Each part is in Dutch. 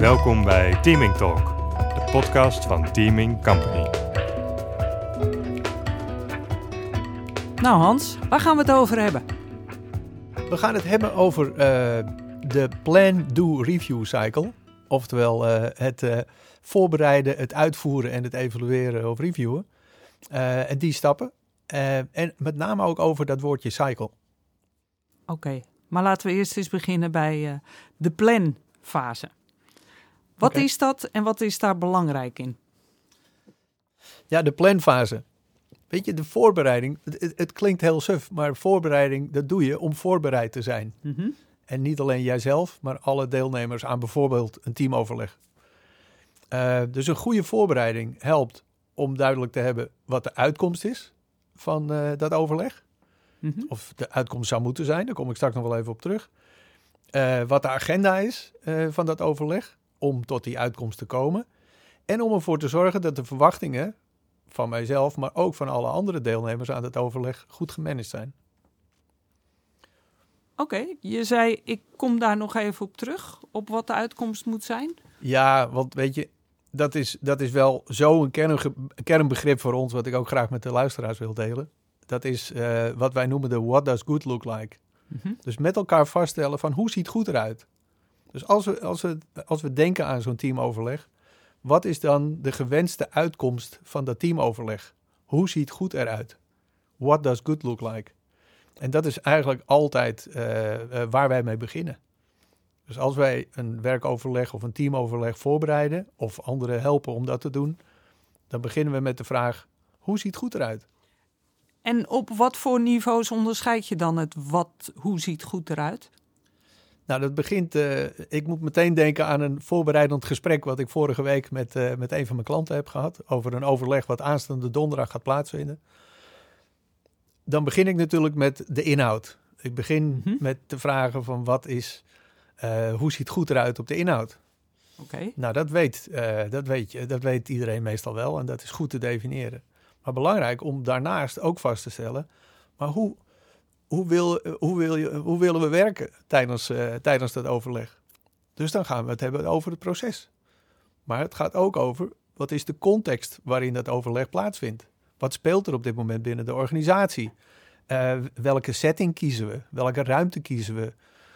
Welkom bij Teaming Talk, de podcast van Teaming Company. Nou Hans, waar gaan we het over hebben? We gaan het hebben over eh, de Plan, Do, Review Cycle. Oftewel eh, het eh, voorbereiden, het uitvoeren en het evalueren of reviewen. en die stappen. en met name ook over dat woordje cycle. Oké, maar laten we eerst eens beginnen bij de planfase. Wat is dat en wat is daar belangrijk in? Ja, de planfase. Weet je, de voorbereiding, het, het, klinkt heel suf, maar voorbereiding, dat doe je om voorbereid te zijn. Mhm. En niet alleen jijzelf, maar alle deelnemers aan bijvoorbeeld een teamoverleg. Uh, dus een goede voorbereiding helpt om duidelijk te hebben wat de uitkomst is van uh, dat overleg. Mhm. Of de uitkomst zou moeten zijn, daar kom ik straks nog wel even op terug. Uh, wat de agenda is van dat overleg, om tot die uitkomst te komen. En om ervoor te zorgen dat de verwachtingen van mijzelf, maar ook van alle andere deelnemers aan het overleg goed gemanaged zijn. Oké, je zei ik kom daar nog even op terug, op wat de uitkomst moet zijn. Ja, want weet je, dat is, dat is wel zo'n kern, kernbegrip voor ons, wat ik ook graag met de luisteraars wil delen. Dat is uh, wat wij noemen de what does good look like. Mm -hmm. Dus met elkaar vaststellen van hoe ziet goed eruit. Dus als we, als we, als we denken aan zo'n teamoverleg, wat is dan de gewenste uitkomst van dat teamoverleg? Hoe ziet goed eruit? What does good look like? En dat is eigenlijk altijd uh, uh, waar wij mee beginnen. Dus als wij een werkoverleg of een teamoverleg voorbereiden of anderen helpen om dat te doen, dan beginnen we met de vraag: hoe ziet goed eruit? En op wat voor niveaus onderscheid je dan het wat, hoe ziet goed eruit? Nou, dat begint. Uh, ik moet meteen denken aan een voorbereidend gesprek. wat ik vorige week met, uh, met een van mijn klanten heb gehad. over een overleg wat aanstaande donderdag gaat plaatsvinden. Dan begin ik natuurlijk met de inhoud. Ik begin -hmm. met de vragen van wat is. Uh, hoe ziet goed eruit op de inhoud? Oké. Okay. Nou, dat weet, dat, weet je, dat weet iedereen meestal wel. en dat is goed te definiëren. Maar belangrijk om daarnaast ook vast te stellen. maar hoe hoe, wil, hoe, wil je, hoe willen we werken tijdens, uh, tijdens dat overleg? Dus dan gaan we het hebben over het proces. Maar het gaat ook over wat is de context waarin dat overleg plaatsvindt? Wat speelt er op dit moment binnen de organisatie? Uh, welke setting kiezen we? Welke ruimte kiezen we?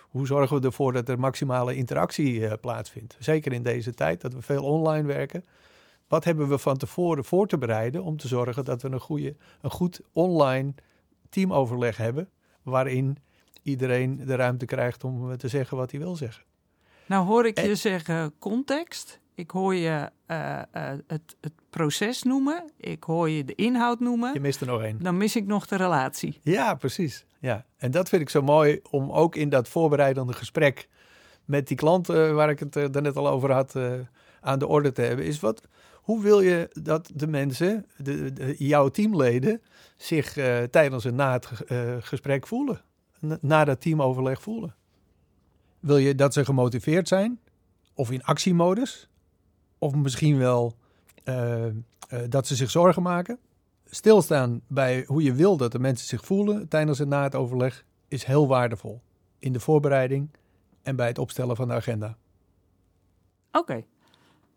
Hoe zorgen we ervoor dat er maximale interactie uh, plaatsvindt? Zeker in deze tijd dat we veel online werken. Wat hebben we van tevoren voor te bereiden om te zorgen dat we een, goede, een goed online teamoverleg hebben waarin iedereen de ruimte krijgt om te zeggen wat hij wil zeggen. Nou hoor ik je zeggen context. Ik hoor je uh, uh, het, het, proces noemen. Ik hoor je de inhoud noemen. Je mist er nog één. Dan mis ik nog de relatie. Ja, precies. Ja. En dat vind ik zo mooi om ook in dat voorbereidende gesprek met die klanten waar ik het daarnet al over had aan de orde te hebben. Is wat, hoe wil je dat de mensen, de, de, jouw teamleden, zich uh, tijdens en na het uh, gesprek voelen? Na dat teamoverleg voelen? Wil je dat ze gemotiveerd zijn? Of in actiemodus? Of misschien wel uh, dat ze zich zorgen maken? Stilstaan bij hoe je wil dat de mensen zich voelen tijdens en na het overleg is heel waardevol. In de voorbereiding en bij het opstellen van de agenda. Oké.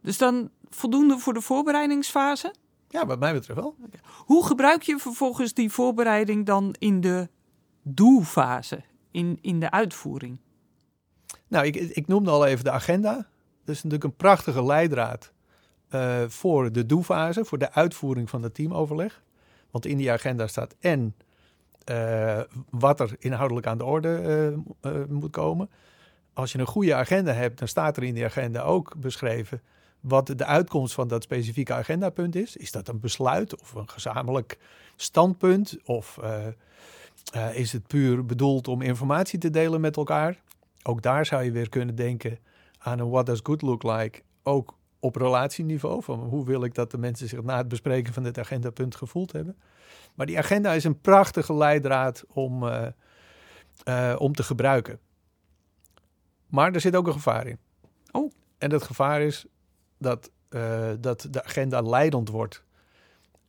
Dus dan voldoende voor de voorbereidingsfase? Ja, wat mij betreft wel. Okay. Hoe gebruik je vervolgens die voorbereiding dan in de doelfase, in, in de uitvoering? Nou, ik, ik noemde al even de agenda. Dat is natuurlijk een prachtige leidraad uh, voor de doelfase, voor de uitvoering van het teamoverleg. Want in die agenda staat en uh, wat er inhoudelijk aan de orde uh, moet komen. Als je een goede agenda hebt, dan staat er in die agenda ook beschreven wat de uitkomst van dat specifieke agendapunt is. Is dat een besluit of een gezamenlijk standpunt? Of uh, uh, is het puur bedoeld om informatie te delen met elkaar? Ook daar zou je weer kunnen denken aan een what does good look like, ook op relatieniveau. Van hoe wil ik dat de mensen zich na het bespreken van dit agendapunt gevoeld hebben? Maar die agenda is een prachtige leidraad om, uh, om te gebruiken. Maar er zit ook een gevaar in. Oh. En dat gevaar is dat, uh, dat de agenda leidend wordt.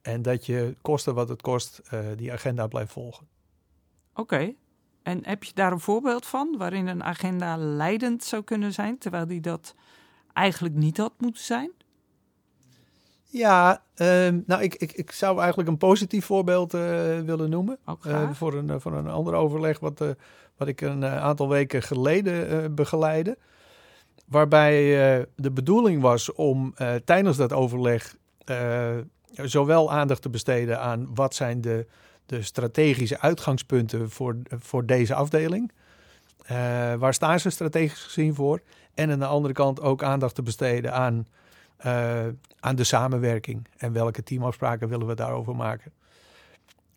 En dat je, koste wat het kost, uh, die agenda blijft volgen. Oké. Okay. En heb je daar een voorbeeld van waarin een agenda leidend zou kunnen zijn, terwijl die dat eigenlijk niet had moeten zijn? Ja, ehm, nou, ik, ik, ik zou eigenlijk een positief voorbeeld eh, willen noemen. Eh, voor, een, voor een ander overleg wat, eh, wat ik een eh, aantal weken geleden eh, begeleidde. Waarbij eh, de bedoeling was om eh, tijdens dat overleg eh, zowel aandacht te besteden aan wat zijn de, de strategische uitgangspunten voor, voor deze afdeling. Waar staan ze strategisch gezien voor? En aan de andere kant ook aandacht te besteden aan, aan de samenwerking. En welke teamafspraken willen we daarover maken.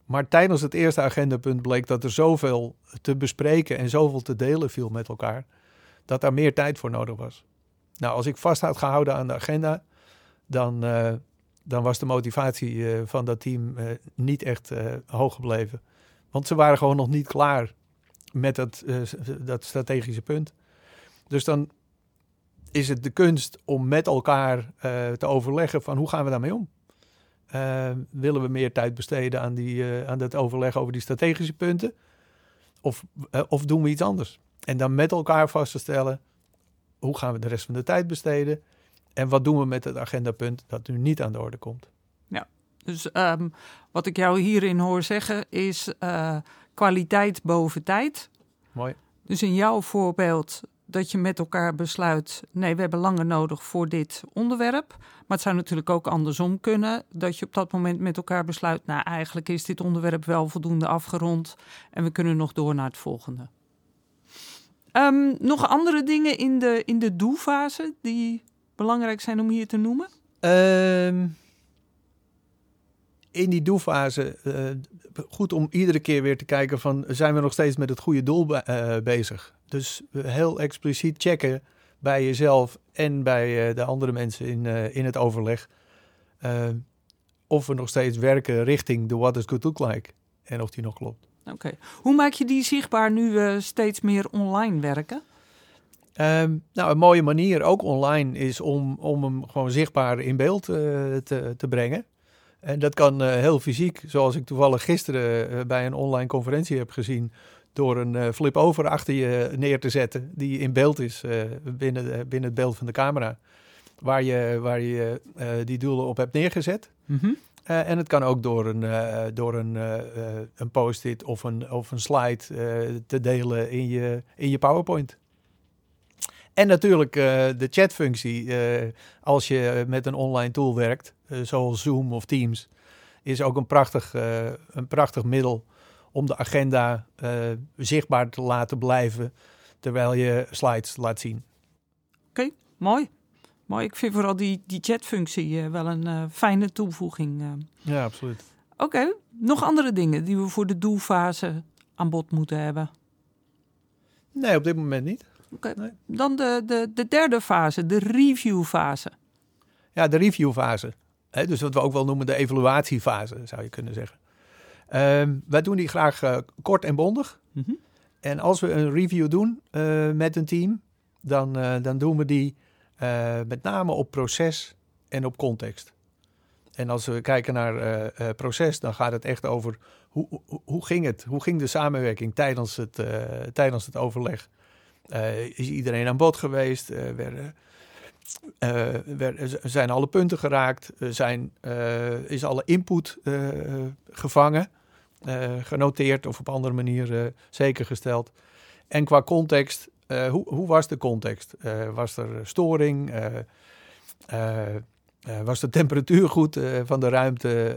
Maar tijdens het eerste agendapunt bleek dat er zoveel te bespreken en zoveel te delen viel met elkaar, dat daar meer tijd voor nodig was. Nou, als ik vast had gehouden aan de agenda, dan, eh, dan was de motivatie eh, van dat team eh, niet echt hoog gebleven. Want ze waren gewoon nog niet klaar met dat, dat strategische punt. Dus dan is het de kunst om met elkaar te overleggen van hoe gaan we daarmee om? Willen we meer tijd besteden aan, die, aan dat overleg over die strategische punten? Of, of doen we iets anders? En dan met elkaar vast te stellen, hoe gaan we de rest van de tijd besteden? En wat doen we met het agendapunt dat nu niet aan de orde komt? Dus ehm, wat ik jou hierin hoor zeggen is eh, kwaliteit boven tijd. Mooi. Dus in jouw voorbeeld dat je met elkaar besluit, nee, we hebben langer nodig voor dit onderwerp. Maar het zou natuurlijk ook andersom kunnen, dat je op dat moment met elkaar besluit, nou eigenlijk is dit onderwerp wel voldoende afgerond en we kunnen nog door naar het volgende. Ehm, nog andere dingen in de, in de doelfase die belangrijk zijn om hier te noemen? Ehm, in die doelfase, eh, goed om iedere keer weer te kijken van, zijn we nog steeds met het goede doel eh, bezig? Dus heel expliciet checken bij jezelf en bij eh, de andere mensen in, in het overleg. of we nog steeds werken richting de what does good look like. En of die nog klopt. Oké. Hoe maak je die zichtbaar nu we steeds meer online werken? Ehm, nou, een mooie manier, ook online, is om, om hem gewoon zichtbaar in beeld eh, te, te brengen. En dat kan eh, heel fysiek, zoals ik toevallig gisteren eh, bij een online conferentie heb gezien, door een eh, flip-over achter je neer te zetten, die in beeld is binnen, de- binnen het beeld van de camera, waar je, waar je die doelen op hebt neergezet. Eh, en het kan ook door een, eh, door een, eh, een post-it of een, of een slide te delen in je, in je PowerPoint. En natuurlijk de chatfunctie, als je met een online tool werkt, zoals Zoom of Teams, is ook een prachtig, een prachtig middel om de agenda zichtbaar te laten blijven terwijl je slides laat zien. Mooi. Mooi. Ik vind vooral die, die chatfunctie eh, wel een eh, fijne toevoeging. eh. Ja, absoluut. Oké, nog andere dingen die we voor de doelfase aan bod moeten hebben. Nee, op dit moment niet. Dan de, de, de derde fase, de reviewfase. Ja, de reviewfase. Hè, dus wat we ook wel noemen de evaluatiefase, zou je kunnen zeggen. Ehm, wij doen die graag kort en bondig. Mhm. En als we een review doen met een team, dan, dan doen we die eh, met name op proces en op context. En als we kijken naar eh, eh, proces, dan gaat het echt over hoe, hoe, ging het? Hoe ging de samenwerking tijdens het, tijdens het overleg? Is iedereen aan bod geweest? Werden, zijn alle punten geraakt? Zijn, is alle input gevangen? genoteerd of op andere manier eh, zeker gesteld. En qua context, eh, hoe, hoe was de context? Eh, was er storing? Eh, was de temperatuur goed van de ruimte?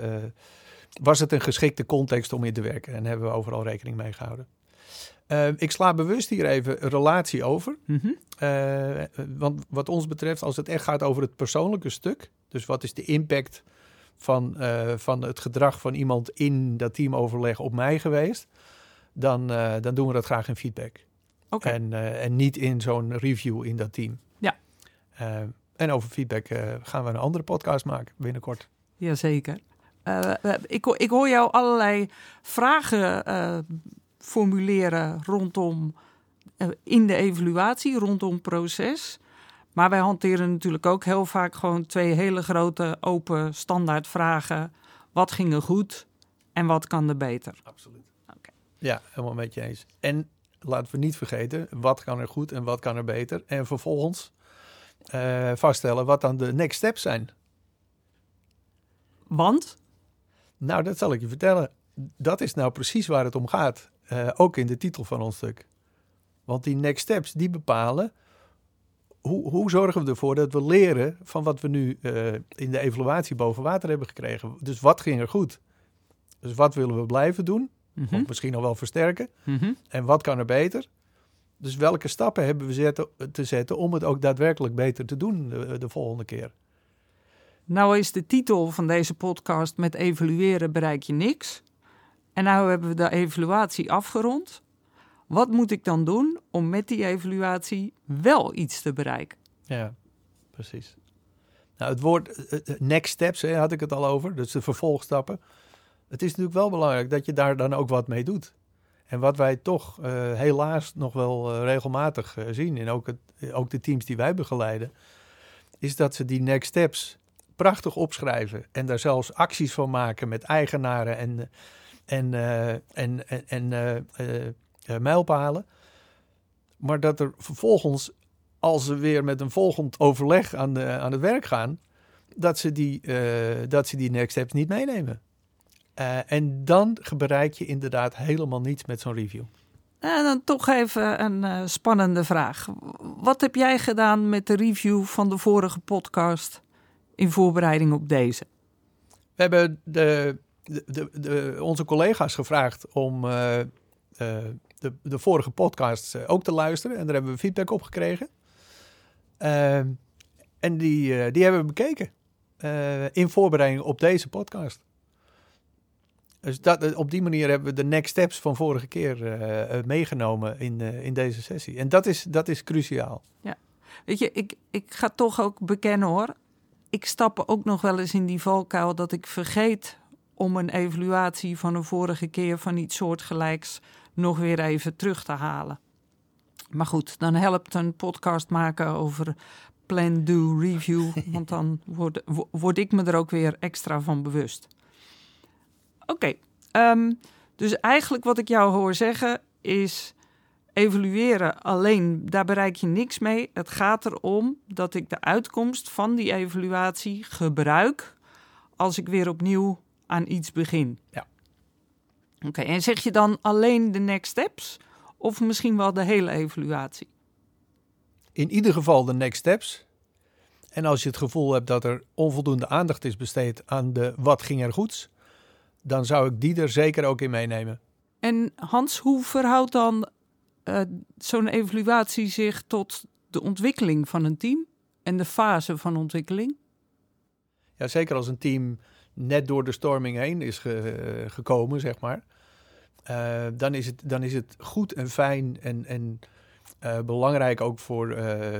Was het een geschikte context om in te werken? En hebben we overal rekening mee gehouden. Eh, ik sla bewust hier even een relatie over. Mhm. Want wat ons betreft, als het echt gaat over het persoonlijke stuk, dus wat is de impact van, van het gedrag van iemand in dat teamoverleg op mij geweest, dan, dan doen we dat graag in feedback. En, eh, en niet in zo'n review in dat team. Ja. Eh, en over feedback eh, gaan we een andere podcast maken binnenkort. jazeker. Ik, ik hoor jou allerlei vragen formuleren rondom in de evaluatie, rondom proces. Maar wij hanteren natuurlijk ook heel vaak gewoon twee hele grote open standaard vragen. Wat ging er goed en wat kan er beter? Absoluut. Oké. Ja, helemaal met je eens. En laten we niet vergeten, wat kan er goed en wat kan er beter. En vervolgens eh, vaststellen wat dan de next steps zijn. Want? Nou, dat zal ik je vertellen. Dat is nou precies waar het om gaat. Eh, ook in de titel van ons stuk. Want die next steps, die bepalen hoe, hoe zorgen we ervoor dat we leren van wat we nu uh, in de evaluatie boven water hebben gekregen. Dus wat ging er goed? Dus wat willen we blijven doen? Mhm. Of misschien nog wel versterken? Mhm. En wat kan er beter? Dus welke stappen hebben we zetten, te zetten om het ook daadwerkelijk beter te doen de, de volgende keer? Nou is de titel van deze podcast met evalueren bereik je niks. En nou hebben we de evaluatie afgerond. Wat moet ik dan doen om met die evaluatie wel iets te bereiken? Ja, precies. Nou, het woord eh, eh, next steps hè, had ik het al over, dus de vervolgstappen. Het is natuurlijk wel belangrijk dat je daar dan ook wat mee doet. En wat wij toch uh, helaas nog wel uh, regelmatig uh, zien, en ook, het, ook de teams die wij begeleiden, is dat ze die next steps prachtig opschrijven en daar zelfs acties van maken met eigenaren en, en, en, en, en mijlpalen. Maar dat er vervolgens, als ze weer met een volgend overleg aan, aan het werk gaan, dat ze die, dat ze die next steps niet meenemen. Uh, en dan bereik je inderdaad helemaal niets met zo'n review. En dan toch even een uh, spannende vraag. Wat heb jij gedaan met de review van de vorige podcast in voorbereiding op deze? We hebben de, de, de, onze collega's gevraagd om uh, de, de vorige podcasts ook te luisteren. En daar hebben we feedback op gekregen. en die, die hebben we bekeken in voorbereiding op deze podcast. Dus dat, op die manier hebben we de next steps van vorige keer uh, meegenomen in, uh, in deze sessie. En dat is, dat is cruciaal. Ja, weet je, ik, ik ga toch ook bekennen hoor. Ik stap ook nog wel eens in die valkuil dat ik vergeet om een evaluatie van een vorige keer van iets soortgelijks nog weer even terug te halen. Maar goed, dan helpt een podcast maken over plan, do, review. want dan word, word ik me er ook weer extra van bewust. Oké, okay. um, dus eigenlijk wat ik jou hoor zeggen is evalueren alleen, daar bereik je niks mee. Het gaat erom dat ik de uitkomst van die evaluatie gebruik als ik weer opnieuw aan iets begin. Ja. Oké, okay, en zeg je dan alleen de next steps of misschien wel de hele evaluatie? In ieder geval de next steps. En als je het gevoel hebt dat er onvoldoende aandacht is besteed aan de wat ging er goeds, dan zou ik die er zeker ook in meenemen. En Hans, hoe verhoudt dan uh, zo'n evaluatie zich tot de ontwikkeling van een team en de fase van ontwikkeling? Ja, zeker als een team net door de storming heen is ge, uh, gekomen, zeg maar. Uh, dan, is het, dan is het goed en fijn en, en belangrijk ook voor,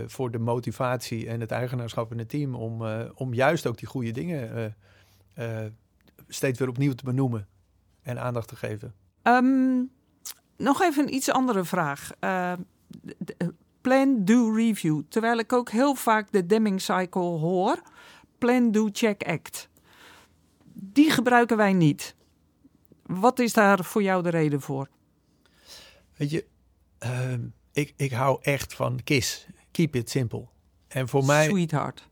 voor de motivatie en het eigenaarschap in het team om, om juist ook die goede dingen steeds weer opnieuw te benoemen en aandacht te geven. Um, nog even een iets andere vraag. Uh, plan, do, review. Terwijl ik ook heel vaak de Deming Cycle hoor. Plan, do, check, act. Die gebruiken wij niet. Wat is daar voor jou de reden voor? Weet je, uh, ik, ik hou echt van KISS. Keep it simple. En voor mij... Sweetheart.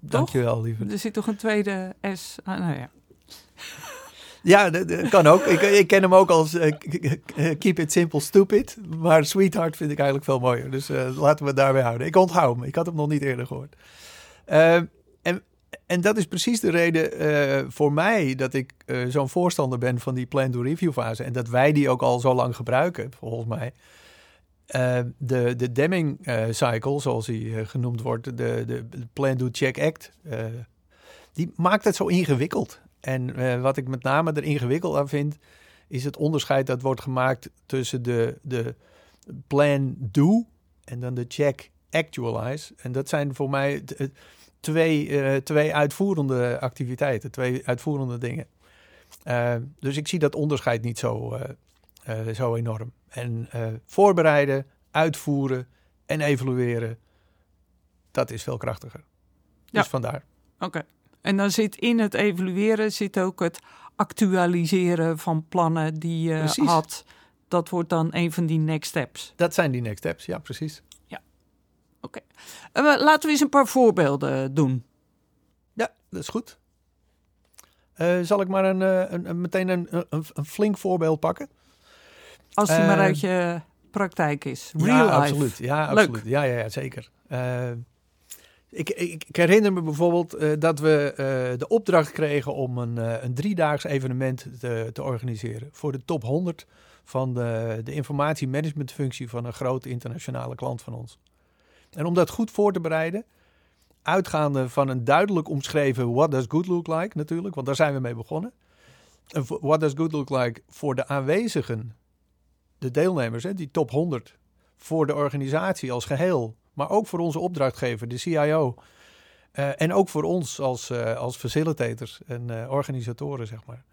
Dankjewel, lieve. Er zit toch een tweede S? Ah, nou ja. Ja, dat, kan ook. Ik, ik, ken hem ook als uh, Keep It Simple Stupid. Maar Sweetheart vind ik eigenlijk veel mooier. Dus uh, laten we het daarbij houden. Ik onthoud hem. Ik had hem nog niet eerder gehoord. Uh, en, en dat is precies de reden voor mij dat ik zo'n voorstander ben van die plan-do-review fase. En dat wij die ook al zo lang gebruiken, volgens mij. de, de Deming-cycle, zoals hij genoemd wordt, de, de Plan-Do-Check-Act, die maakt het zo ingewikkeld. En uh, wat ik met name er ingewikkeld aan vind, is het onderscheid dat wordt gemaakt tussen de, de plan do en dan de check actualize. En dat zijn voor mij twee, uh, twee uitvoerende activiteiten, twee uitvoerende dingen. Uh, dus ik zie dat onderscheid niet zo, zo enorm. En voorbereiden, uitvoeren en evalueren, dat is veel krachtiger. Ja. Dus vandaar. Oké. Okay. En dan zit in het evalueren zit ook het actualiseren van plannen die je precies. had. Dat wordt dan een van die next steps. Dat zijn die next steps, ja, precies. Ja. Oké. Eh, laten we eens een paar voorbeelden doen. Ja, dat is goed. Eh, zal ik maar een, eh, een, een- meteen een, een, flink voorbeeld pakken? Als die maar uit je praktijk is. Real ja, life. absoluut. Ja, Leuk. absoluut. Ja, ja, ja, zeker. Ik, ik, herinner me bijvoorbeeld eh, dat we eh, de opdracht kregen om een, eh, een driedaags evenement te, te organiseren voor de top 100 van de, de informatiemanagementfunctie van een grote internationale klant van ons. En om dat goed voor te bereiden, uitgaande van een duidelijk omschreven what does good look like natuurlijk, want daar zijn we mee begonnen. What does good look like voor de aanwezigen, de deelnemers, hè, die top 100, voor de organisatie als geheel, maar ook voor onze opdrachtgever, de CIO. eh, en ook voor ons als, eh, als facilitators en eh, organisatoren, zeg maar.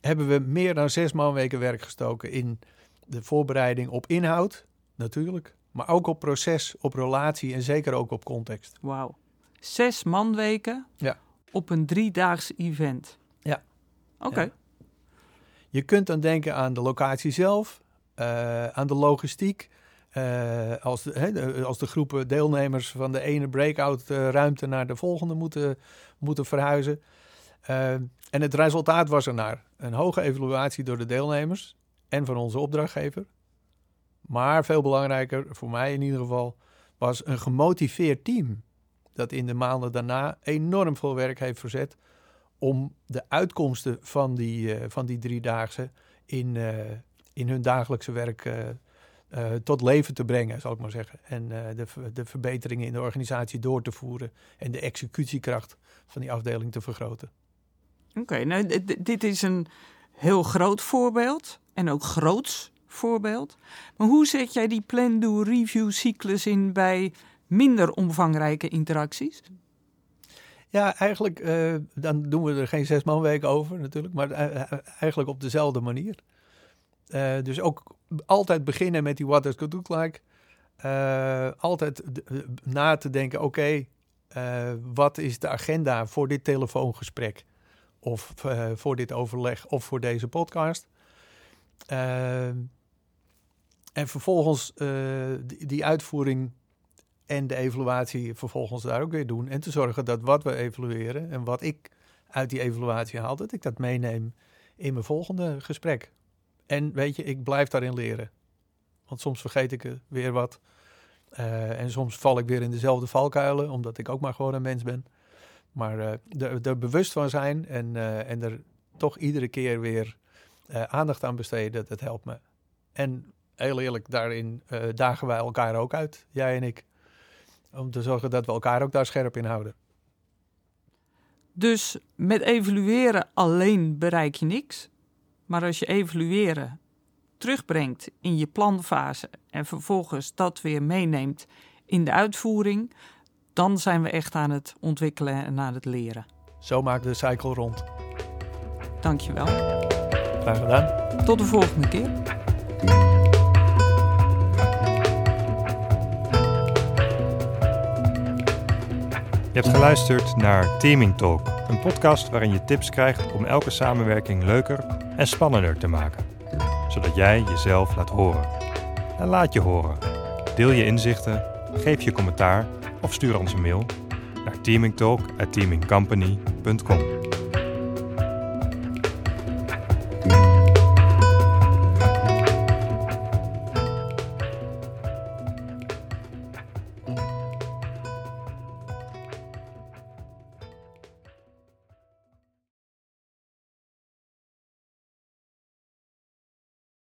Hebben we meer dan zes maandweken werk gestoken in de voorbereiding op inhoud, natuurlijk. Maar ook op proces, op relatie en zeker ook op context. Wauw. Zes manweken Ja. op een driedaags event. Ja. Oké. Ja. Je kunt dan denken aan de locatie zelf, aan de logistiek. Eh, als, de, als de groepen deelnemers van de ene breakout eh, ruimte naar de volgende moeten, moeten verhuizen. Eh, en het resultaat was er naar een hoge evaluatie door de deelnemers en van onze opdrachtgever. Maar veel belangrijker, voor mij in ieder geval, was een gemotiveerd team. Dat in de maanden daarna enorm veel werk heeft verzet om de uitkomsten van die, van die driedaagse in, in hun dagelijkse werk eh, eh, tot leven te brengen, zal ik maar zeggen. En eh, de, de verbeteringen in de organisatie door te voeren en de executiekracht van die afdeling te vergroten. Oké, nou, dit is een heel groot voorbeeld en ook groots voorbeeld. Maar hoe zet jij die plan-do-review cyclus in bij minder omvangrijke interacties? Ja, eigenlijk, eh, dan doen we er geen zes maandweken over natuurlijk, maar eigenlijk op dezelfde manier. Dus ook altijd beginnen met die what does good look like. Eh, altijd eh, na te denken, oké, eh, wat is de agenda voor dit telefoongesprek? Of voor dit overleg of voor deze podcast? En vervolgens die, die uitvoering en de evaluatie vervolgens daar ook weer doen. En te zorgen dat wat we evalueren en wat ik uit die evaluatie haal, dat ik dat meeneem in mijn volgende gesprek. En weet je, ik blijf daarin leren. Want soms vergeet ik er weer wat. Eh, en soms val ik weer in dezelfde valkuilen, omdat ik ook maar gewoon een mens ben. Maar eh, er, bewust van zijn en, eh, en er toch iedere keer weer aandacht aan besteden, dat helpt me. En heel eerlijk, daarin dagen wij elkaar ook uit, jij en ik. Om te zorgen dat we elkaar ook daar scherp in houden. Dus met evalueren alleen bereik je niks. Maar als je evalueren terugbrengt in je planfase en vervolgens dat weer meeneemt in de uitvoering, dan zijn we echt aan het ontwikkelen en aan het leren. Zo maakt de cycle rond. Dankjewel. Graag gedaan. Tot de volgende keer. Je hebt geluisterd naar Teaming Talk, een podcast waarin je tips krijgt om elke samenwerking leuker en spannender te maken, zodat jij jezelf laat horen. En laat je horen. Deel je inzichten, geef je commentaar of stuur ons een mail naar teamingtalk@teamingcompany.com.